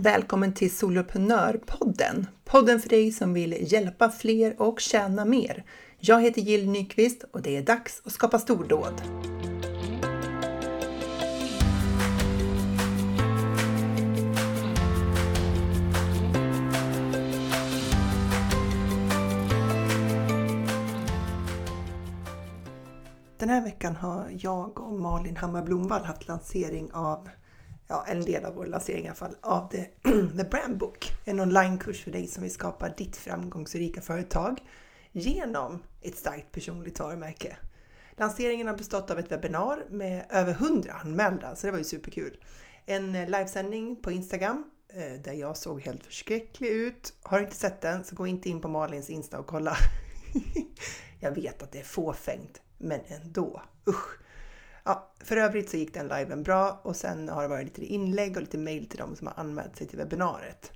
Välkommen till Soloprenörpodden! Podden för dig som vill hjälpa fler och tjäna mer. Jag heter Jill Nyqvist och det är dags att skapa stordåd. Den här veckan har jag och Malin Hammar Blomvall haft lansering av ja, en del av vår lansering i alla fall, av The, The Brand Book. En onlinekurs för dig som vill skapa ditt framgångsrika företag genom ett starkt personligt varumärke. Lanseringen har bestått av ett webbinar med över 100 anmälda, så det var ju superkul. En eh, livesändning på Instagram eh, där jag såg helt förskräcklig ut. Har du inte sett den så gå inte in på Malins Insta och kolla. jag vet att det är fåfängt, men ändå. Usch! Ja, för övrigt så gick den liven bra och sen har det varit lite inlägg och lite mejl till dem som har anmält sig till webbinariet.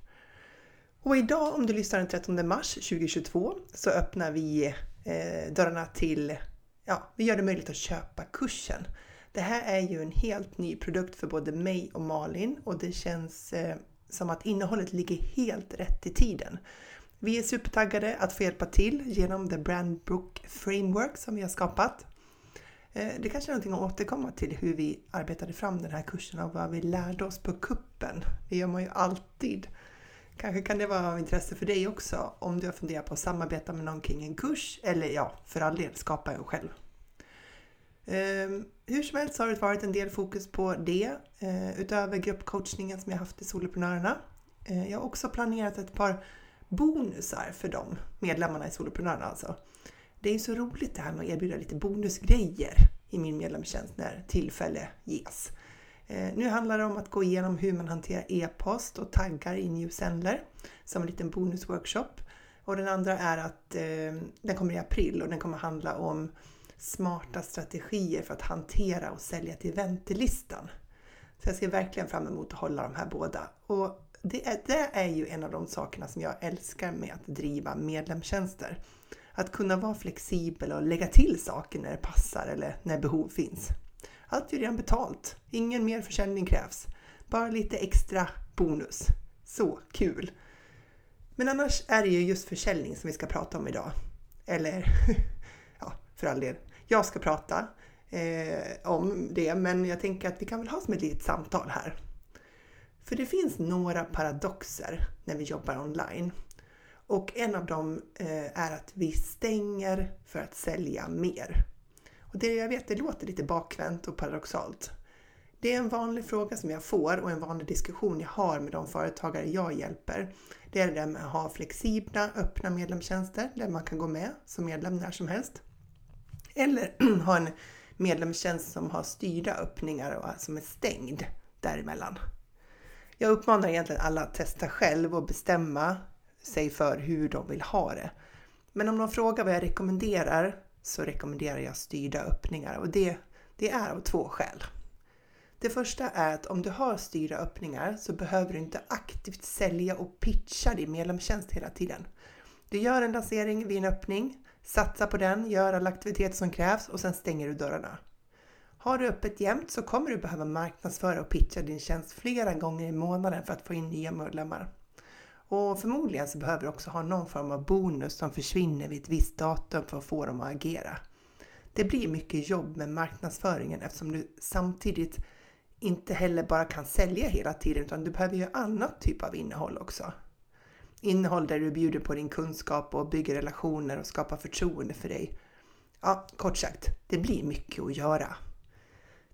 Och idag om du lyssnar den 13 mars 2022 så öppnar vi eh, dörrarna till, ja, vi gör det möjligt att köpa kursen. Det här är ju en helt ny produkt för både mig och Malin och det känns eh, som att innehållet ligger helt rätt i tiden. Vi är supertaggade att få hjälpa till genom The Brand Book Framework som vi har skapat. Eh, det kanske är någonting att återkomma till hur vi arbetade fram den här kursen och vad vi lärde oss på kuppen. Det gör man ju alltid. Kanske kan det vara av intresse för dig också om du har funderat på att samarbeta med någon kring en kurs eller ja, för all del skapa en själv. Ehm, hur som helst har det varit en del fokus på det eh, utöver gruppcoachningen som jag haft i Soloprenörerna. Eh, jag har också planerat ett par bonusar för de medlemmarna i Soloprenörerna alltså. Det är ju så roligt det här med att erbjuda lite bonusgrejer i min medlemstjänst när tillfälle ges. Eh, nu handlar det om att gå igenom hur man hanterar e-post och taggar i Newsendler som en liten bonusworkshop. Och den andra är att eh, den kommer i april och den kommer handla om smarta strategier för att hantera och sälja till väntelistan. Så jag ser verkligen fram emot att hålla de här båda. Och det är, det är ju en av de sakerna som jag älskar med att driva medlemstjänster. Att kunna vara flexibel och lägga till saker när det passar eller när behov finns. Allt är redan betalt. Ingen mer försäljning krävs. Bara lite extra bonus. Så kul! Men annars är det ju just försäljning som vi ska prata om idag. Eller, ja, för all del. Jag ska prata eh, om det, men jag tänker att vi kan väl ha som ett litet samtal här. För det finns några paradoxer när vi jobbar online. Och en av dem eh, är att vi stänger för att sälja mer. Och det jag vet, det låter lite bakvänt och paradoxalt. Det är en vanlig fråga som jag får och en vanlig diskussion jag har med de företagare jag hjälper. Det är det där med att ha flexibla, öppna medlemstjänster där man kan gå med som medlem när som helst. Eller ha en medlemstjänst som har styrda öppningar och som är stängd däremellan. Jag uppmanar egentligen alla att testa själv och bestämma sig för hur de vill ha det. Men om de frågar vad jag rekommenderar så rekommenderar jag styrda öppningar och det, det är av två skäl. Det första är att om du har styrda öppningar så behöver du inte aktivt sälja och pitcha din medlemstjänst hela tiden. Du gör en lansering vid en öppning, satsar på den, gör alla aktiviteter som krävs och sen stänger du dörrarna. Har du öppet jämt så kommer du behöva marknadsföra och pitcha din tjänst flera gånger i månaden för att få in nya medlemmar. Och förmodligen så behöver du också ha någon form av bonus som försvinner vid ett visst datum för att få dem att agera. Det blir mycket jobb med marknadsföringen eftersom du samtidigt inte heller bara kan sälja hela tiden utan du behöver ju annat typ av innehåll också. Innehåll där du bjuder på din kunskap och bygger relationer och skapar förtroende för dig. Ja, kort sagt, det blir mycket att göra.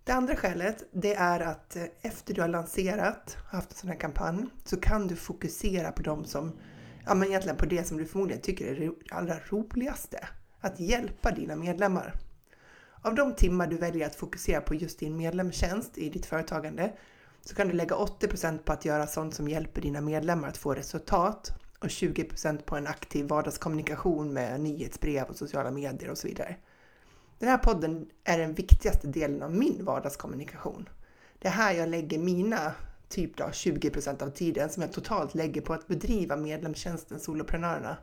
Det andra skälet det är att eh, efter du har lanserat, och haft en sån här kampanj, så kan du fokusera på de som, ja men egentligen på det som du förmodligen tycker är det allra roligaste. Att hjälpa dina medlemmar. Av de timmar du väljer att fokusera på just din medlemstjänst i ditt företagande så kan du lägga 80% på att göra sånt som hjälper dina medlemmar att få resultat och 20% på en aktiv vardagskommunikation med nyhetsbrev och sociala medier och så vidare. Den här podden är den viktigaste delen av min vardagskommunikation. Det är här jag lägger mina typ då 20% av tiden som jag totalt lägger på att bedriva medlemstjänsten Soloprenörerna.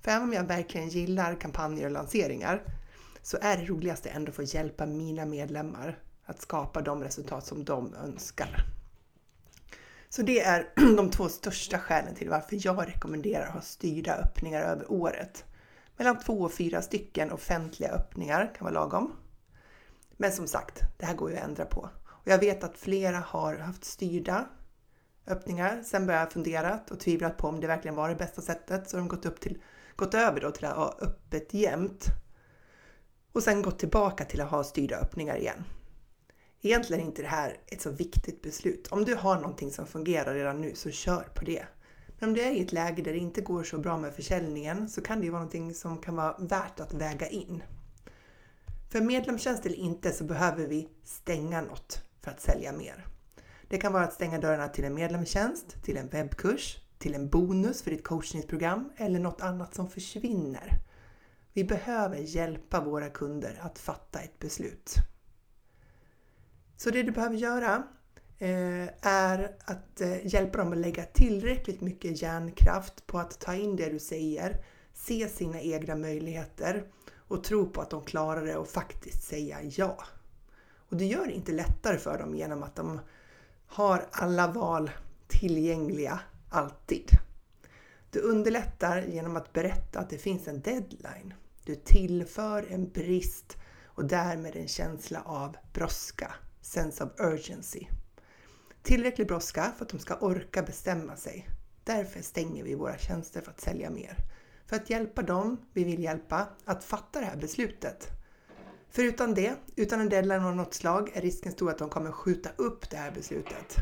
För även om jag verkligen gillar kampanjer och lanseringar så är det roligaste ändå att få hjälpa mina medlemmar att skapa de resultat som de önskar. Så det är de två största skälen till varför jag rekommenderar att ha styrda öppningar över året. Mellan två och fyra stycken offentliga öppningar kan vara lagom. Men som sagt, det här går ju att ändra på. Och jag vet att flera har haft styrda öppningar, sen börjat funderat och tvivlat på om det verkligen var det bästa sättet, så de gått, upp till, gått över då till att ha öppet jämt. Och sen gått tillbaka till att ha styrda öppningar igen. Egentligen är inte det här ett så viktigt beslut. Om du har någonting som fungerar redan nu så kör på det. Men om du är i ett läge där det inte går så bra med försäljningen så kan det ju vara någonting som kan vara värt att väga in. För medlemstjänst eller inte så behöver vi stänga något för att sälja mer. Det kan vara att stänga dörrarna till en medlemstjänst, till en webbkurs, till en bonus för ditt coachningsprogram eller något annat som försvinner. Vi behöver hjälpa våra kunder att fatta ett beslut. Så det du behöver göra Eh, är att eh, hjälpa dem att lägga tillräckligt mycket hjärnkraft på att ta in det du säger, se sina egna möjligheter och tro på att de klarar det och faktiskt säga ja. Och du gör det inte lättare för dem genom att de har alla val tillgängliga alltid. Du underlättar genom att berätta att det finns en deadline. Du tillför en brist och därmed en känsla av brådska, sense of urgency. Tillräcklig brådska för att de ska orka bestämma sig. Därför stänger vi våra tjänster för att sälja mer. För att hjälpa dem vi vill hjälpa att fatta det här beslutet. För utan det, utan en deadline av något slag, är risken stor att de kommer skjuta upp det här beslutet.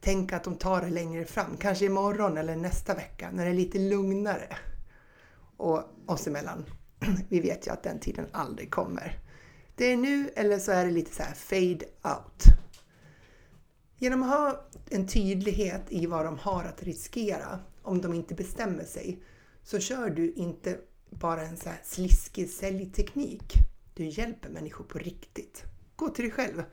Tänk att de tar det längre fram, kanske imorgon eller nästa vecka när det är lite lugnare. Och oss emellan, vi vet ju att den tiden aldrig kommer. Det är nu eller så är det lite så här fade out. Genom att ha en tydlighet i vad de har att riskera om de inte bestämmer sig så kör du inte bara en så här sliskig säljteknik. Du hjälper människor på riktigt. Gå till dig själv.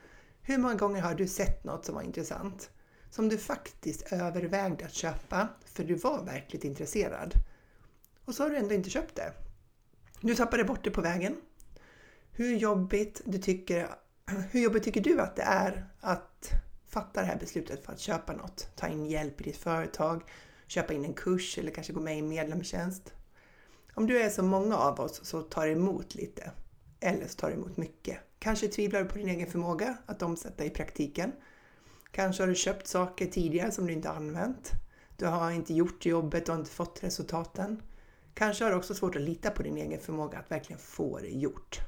Hur många gånger har du sett något som var intressant? Som du faktiskt övervägde att köpa för du var verkligt intresserad. Och så har du ändå inte köpt det. Du tappade bort det på vägen. Hur jobbigt, du tycker, hur jobbigt tycker du att det är att fatta det här beslutet för att köpa något? Ta in hjälp i ditt företag, köpa in en kurs eller kanske gå med i en medlemstjänst. Om du är som många av oss så tar det emot lite. Eller så tar det emot mycket. Kanske tvivlar du på din egen förmåga att omsätta i praktiken. Kanske har du köpt saker tidigare som du inte använt. Du har inte gjort jobbet och inte fått resultaten. Kanske har du också svårt att lita på din egen förmåga att verkligen få det gjort.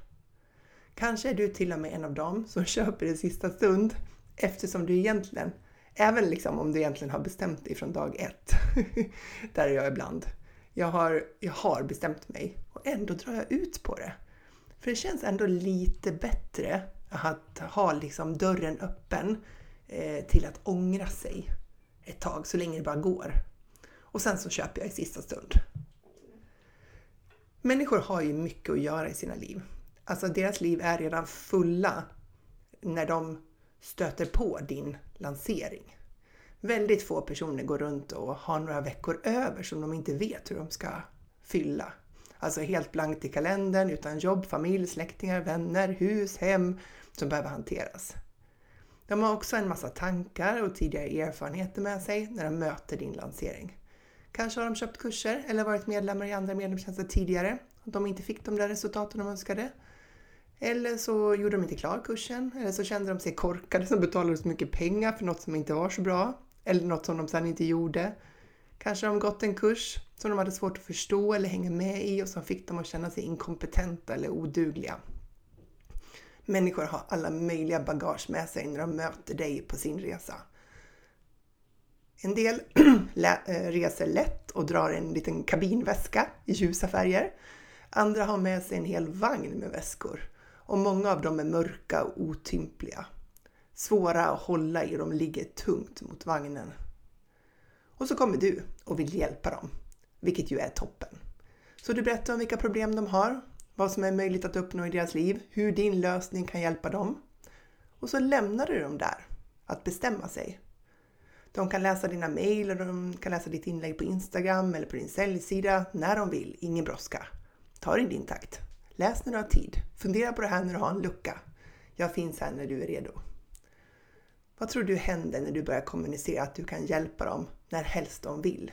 Kanske är du till och med en av dem som köper i sista stund eftersom du egentligen, även liksom om du egentligen har bestämt dig från dag ett, där är jag ibland, jag har, jag har bestämt mig och ändå drar jag ut på det. För det känns ändå lite bättre att ha liksom dörren öppen eh, till att ångra sig ett tag, så länge det bara går. Och sen så köper jag i sista stund. Människor har ju mycket att göra i sina liv. Alltså deras liv är redan fulla när de stöter på din lansering. Väldigt få personer går runt och har några veckor över som de inte vet hur de ska fylla. Alltså helt blankt i kalendern utan jobb, familj, släktingar, vänner, hus, hem som behöver hanteras. De har också en massa tankar och tidigare erfarenheter med sig när de möter din lansering. Kanske har de köpt kurser eller varit medlemmar i andra medlemstjänster tidigare och de inte fick de där resultaten de önskade. Eller så gjorde de inte klar kursen, eller så kände de sig korkade som betalade så mycket pengar för något som inte var så bra, eller något som de sedan inte gjorde. Kanske har de gått en kurs som de hade svårt att förstå eller hänga med i och som fick dem att känna sig inkompetenta eller odugliga. Människor har alla möjliga bagage med sig när de möter dig på sin resa. En del eh, reser lätt och drar en liten kabinväska i ljusa färger. Andra har med sig en hel vagn med väskor och många av dem är mörka och otympliga. Svåra att hålla i, de ligger tungt mot vagnen. Och så kommer du och vill hjälpa dem, vilket ju är toppen. Så du berättar om vilka problem de har, vad som är möjligt att uppnå i deras liv, hur din lösning kan hjälpa dem. Och så lämnar du dem där, att bestämma sig. De kan läsa dina mejl och de kan läsa ditt inlägg på Instagram eller på din säljsida när de vill, ingen brådska. Ta det i din takt. Läs när du har tid. Fundera på det här när du har en lucka. Jag finns här när du är redo. Vad tror du händer när du börjar kommunicera att du kan hjälpa dem när helst de vill?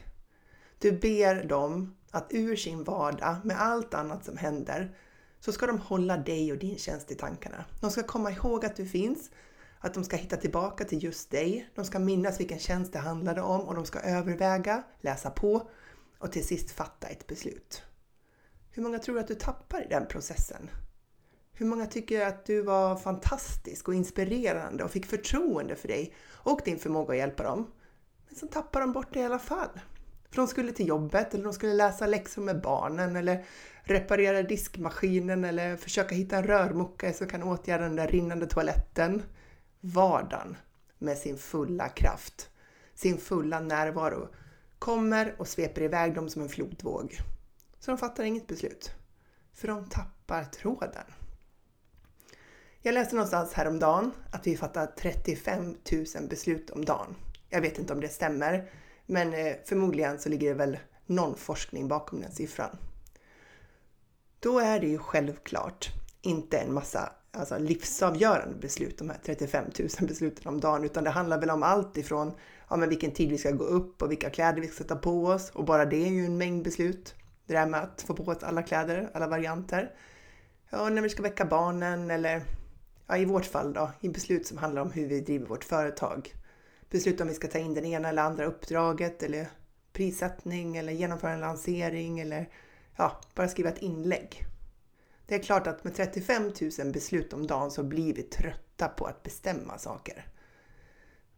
Du ber dem att ur sin vardag med allt annat som händer så ska de hålla dig och din tjänst i tankarna. De ska komma ihåg att du finns, att de ska hitta tillbaka till just dig. De ska minnas vilken tjänst det handlade om och de ska överväga, läsa på och till sist fatta ett beslut. Hur många tror du att du tappar i den processen? Hur många tycker att du var fantastisk och inspirerande och fick förtroende för dig och din förmåga att hjälpa dem? Men så tappar de bort det i alla fall. För de skulle till jobbet eller de skulle läsa läxor med barnen eller reparera diskmaskinen eller försöka hitta en rörmokare som kan åtgärda den där rinnande toaletten. Vardagen med sin fulla kraft, sin fulla närvaro kommer och sveper iväg dem som en flodvåg. Så de fattar inget beslut. För de tappar tråden. Jag läste någonstans häromdagen att vi fattar 35 000 beslut om dagen. Jag vet inte om det stämmer, men eh, förmodligen så ligger det väl någon forskning bakom den siffran. Då är det ju självklart inte en massa alltså livsavgörande beslut, de här 35 000 besluten om dagen, utan det handlar väl om allt ifrån ja, men vilken tid vi ska gå upp och vilka kläder vi ska sätta på oss och bara det är ju en mängd beslut. Det där med att få på oss alla kläder, alla varianter. Ja, när vi ska väcka barnen eller ja, i vårt fall då, i beslut som handlar om hur vi driver vårt företag. Beslut om vi ska ta in den ena eller andra uppdraget eller prissättning eller genomföra en lansering eller ja, bara skriva ett inlägg. Det är klart att med 35 000 beslut om dagen så blir vi trötta på att bestämma saker.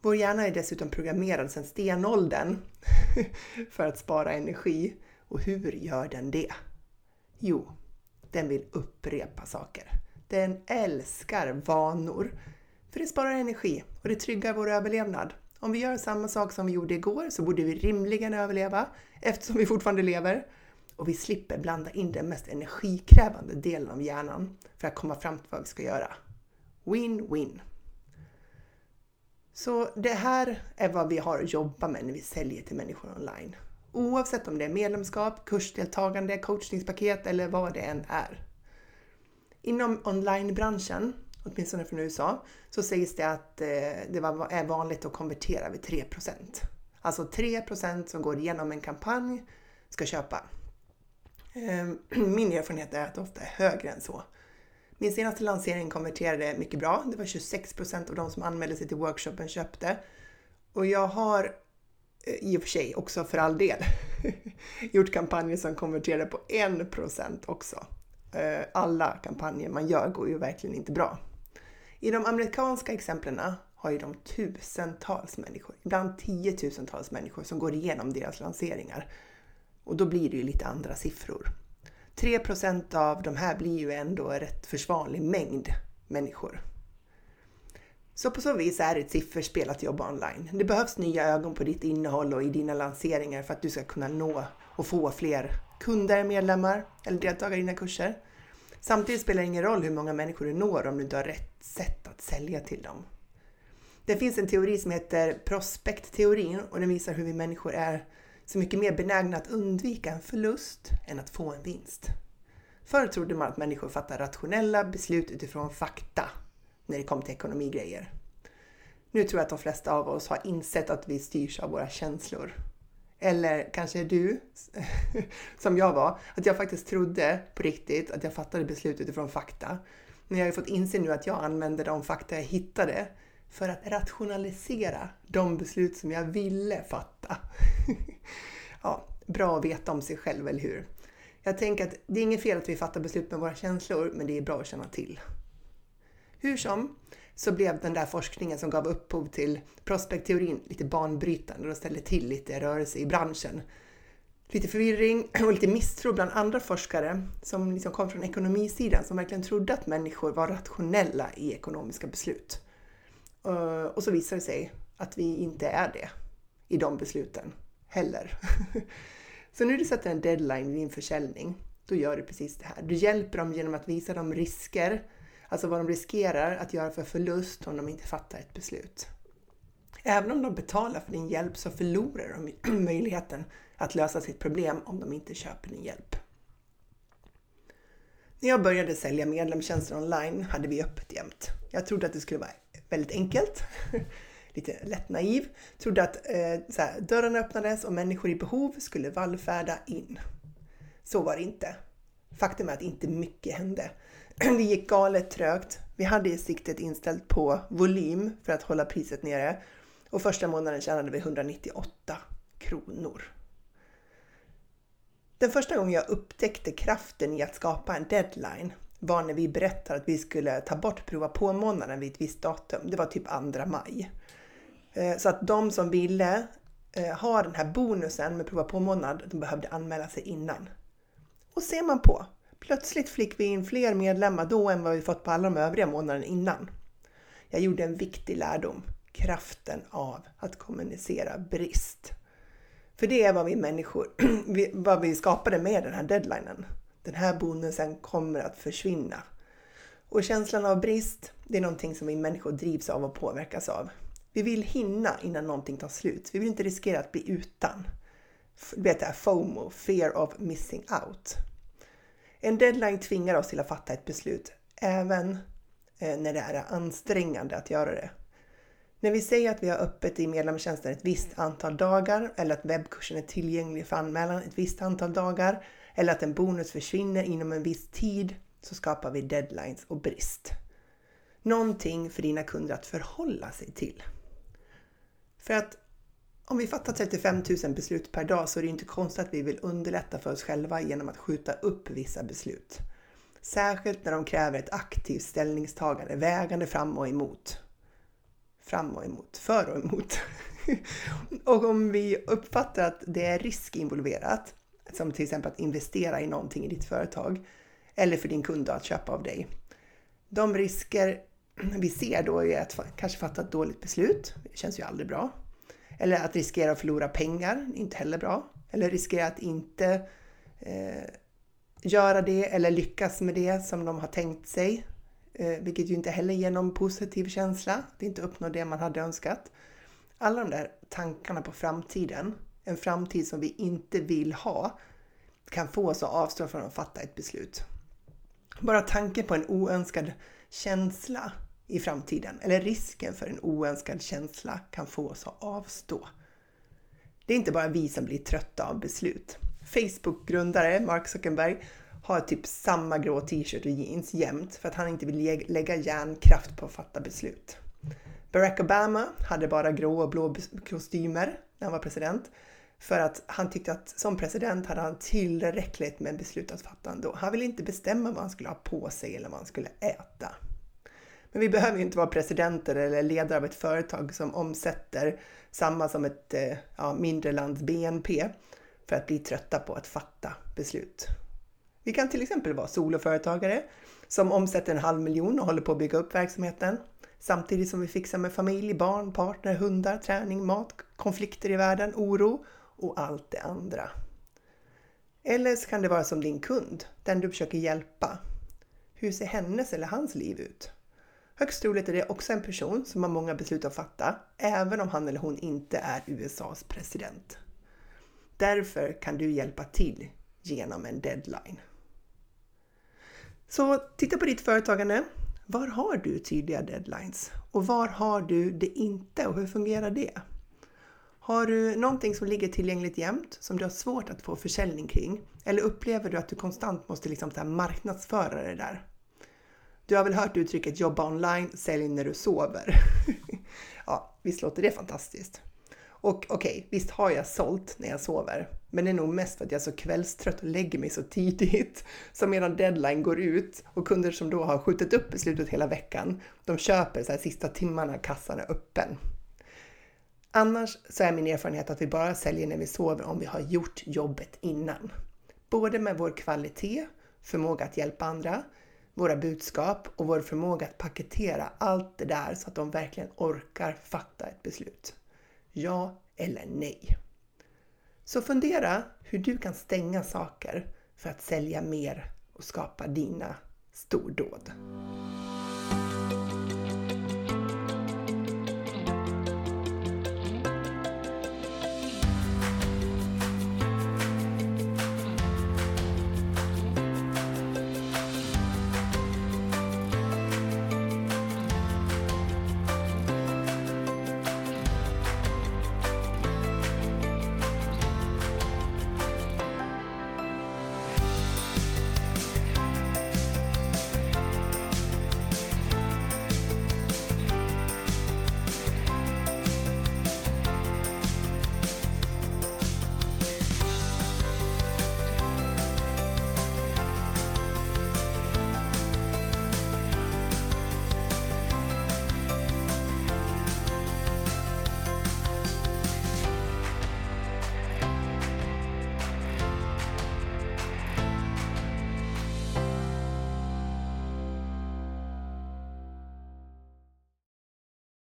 Vår hjärna är dessutom programmerad sedan stenåldern för att spara energi. Och hur gör den det? Jo, den vill upprepa saker. Den älskar vanor. För det sparar energi och det tryggar vår överlevnad. Om vi gör samma sak som vi gjorde igår så borde vi rimligen överleva eftersom vi fortfarande lever. Och vi slipper blanda in den mest energikrävande delen av hjärnan för att komma fram till vad vi ska göra. Win-win! Så det här är vad vi har att jobba med när vi säljer till människor online. Oavsett om det är medlemskap, kursdeltagande, coachningspaket eller vad det än är. Inom onlinebranschen, åtminstone från USA, så sägs det att eh, det är vanligt att konvertera vid 3% Alltså 3% som går igenom en kampanj ska köpa. Ehm, min erfarenhet är att det ofta är högre än så. Min senaste lansering konverterade mycket bra. Det var 26% av de som anmälde sig till workshopen köpte. Och jag har Eh, i och för sig också för all del gjort kampanjer som konverterade på 1% också. Eh, alla kampanjer man gör går ju verkligen inte bra. I de amerikanska exemplen har ju de tusentals människor, ibland tiotusentals människor som går igenom deras lanseringar. Och då blir det ju lite andra siffror. 3% av de här blir ju ändå en rätt försvarlig mängd människor. Så på så vis är det ett sifferspel att jobba online. Det behövs nya ögon på ditt innehåll och i dina lanseringar för att du ska kunna nå och få fler kunder, medlemmar eller deltagare i dina kurser. Samtidigt spelar det ingen roll hur många människor du når om du inte har rätt sätt att sälja till dem. Det finns en teori som heter prospektteorin och den visar hur vi människor är så mycket mer benägna att undvika en förlust än att få en vinst. Förr trodde man att människor fattar rationella beslut utifrån fakta när det kom till ekonomigrejer. Nu tror jag att de flesta av oss har insett att vi styrs av våra känslor. Eller kanske du, som jag var, att jag faktiskt trodde på riktigt att jag fattade beslut utifrån fakta. Men jag har ju fått inse nu att jag använde de fakta jag hittade för att rationalisera de beslut som jag ville fatta. ja, bra att veta om sig själv, eller hur? Jag tänker att det är inget fel att vi fattar beslut med våra känslor, men det är bra att känna till. Hur som, så blev den där forskningen som gav upphov till prospektteorin lite banbrytande och ställde till lite rörelse i branschen. Lite förvirring och lite misstro bland andra forskare som liksom kom från ekonomisidan som verkligen trodde att människor var rationella i ekonomiska beslut. Eh, och så visade det sig att vi inte är det i de besluten heller. Så när du sätter en deadline vid din försäljning, då gör du precis det här. Du hjälper dem genom att visa dem risker Alltså vad de riskerar att göra för förlust om de inte fattar ett beslut. Även om de betalar för din hjälp så förlorar de möjligheten att lösa sitt problem om de inte köper din hjälp. När jag började sälja medlemstjänster online hade vi öppet jämt. Jag trodde att det skulle vara väldigt enkelt. lite lätt naiv, trodde att eh, så här, dörrarna öppnades och människor i behov skulle vallfärda in. Så var det inte. Faktum är att inte mycket hände. Det gick galet trögt. Vi hade siktet inställt på volym för att hålla priset nere och första månaden tjänade vi 198 kronor. Den första gången jag upptäckte kraften i att skapa en deadline var när vi berättade att vi skulle ta bort prova på-månaden vid ett visst datum. Det var typ 2 maj. Eh, så att de som ville eh, ha den här bonusen med prova på-månad, de behövde anmäla sig innan. Och ser man på, plötsligt fick vi in fler medlemmar då än vad vi fått på alla de övriga månaderna innan. Jag gjorde en viktig lärdom, kraften av att kommunicera brist. För det är vad vi människor, vad vi skapade med den här deadlinen. Den här bonusen kommer att försvinna. Och känslan av brist, det är någonting som vi människor drivs av och påverkas av. Vi vill hinna innan någonting tar slut. Vi vill inte riskera att bli utan. Du vet det här FOMO, fear of missing out. En deadline tvingar oss till att fatta ett beslut, även eh, när det är ansträngande att göra det. När vi säger att vi har öppet i medlemstjänsten ett visst antal dagar eller att webbkursen är tillgänglig för anmälan ett visst antal dagar eller att en bonus försvinner inom en viss tid så skapar vi deadlines och brist. Någonting för dina kunder att förhålla sig till. För att om vi fattar 35 000 beslut per dag så är det inte konstigt att vi vill underlätta för oss själva genom att skjuta upp vissa beslut. Särskilt när de kräver ett aktivt ställningstagande, vägande fram och emot. Fram och emot, för och emot. och om vi uppfattar att det är risk involverat, som till exempel att investera i någonting i ditt företag eller för din kund att köpa av dig. De risker vi ser då är att kanske fatta ett dåligt beslut. Det känns ju aldrig bra. Eller att riskera att förlora pengar, inte heller bra. Eller riskera att inte eh, göra det eller lyckas med det som de har tänkt sig. Eh, vilket ju inte heller ger någon positiv känsla, att inte uppnå det man hade önskat. Alla de där tankarna på framtiden, en framtid som vi inte vill ha, kan få oss att avstå från att fatta ett beslut. Bara tanken på en oönskad känsla i framtiden, eller risken för en oönskad känsla kan få oss att avstå. Det är inte bara vi som blir trötta av beslut. Facebook-grundare Mark Zuckerberg har typ samma grå t-shirt och jeans jämt för att han inte vill lägga hjärnkraft på att fatta beslut. Barack Obama hade bara grå och blå kostymer när han var president för att han tyckte att som president hade han tillräckligt med beslut att fatta ändå. Han ville inte bestämma vad han skulle ha på sig eller vad han skulle äta. Men vi behöver ju inte vara presidenter eller ledare av ett företag som omsätter samma som ett eh, ja, mindre lands BNP för att bli trötta på att fatta beslut. Vi kan till exempel vara soloföretagare som omsätter en halv miljon och håller på att bygga upp verksamheten samtidigt som vi fixar med familj, barn, partner, hundar, träning, mat, konflikter i världen, oro och allt det andra. Eller så kan det vara som din kund, den du försöker hjälpa. Hur ser hennes eller hans liv ut? Högst troligt är det också en person som har många beslut att fatta, även om han eller hon inte är USAs president. Därför kan du hjälpa till genom en deadline. Så titta på ditt företagande. Var har du tydliga deadlines? Och var har du det inte och hur fungerar det? Har du någonting som ligger tillgängligt jämt som du har svårt att få försäljning kring? Eller upplever du att du konstant måste liksom så marknadsföra det där? Du har väl hört uttrycket jobba online, sälj när du sover? ja, visst låter det fantastiskt? Och okej, okay, visst har jag sålt när jag sover, men det är nog mest för att jag är så kvällstrött och lägger mig så tidigt. Så medan deadline går ut och kunder som då har skjutit upp beslutet hela veckan, de köper så här sista timmarna kassan är öppen. Annars så är min erfarenhet att vi bara säljer när vi sover om vi har gjort jobbet innan. Både med vår kvalitet, förmåga att hjälpa andra, våra budskap och vår förmåga att paketera allt det där så att de verkligen orkar fatta ett beslut. Ja eller nej. Så fundera hur du kan stänga saker för att sälja mer och skapa dina stordåd.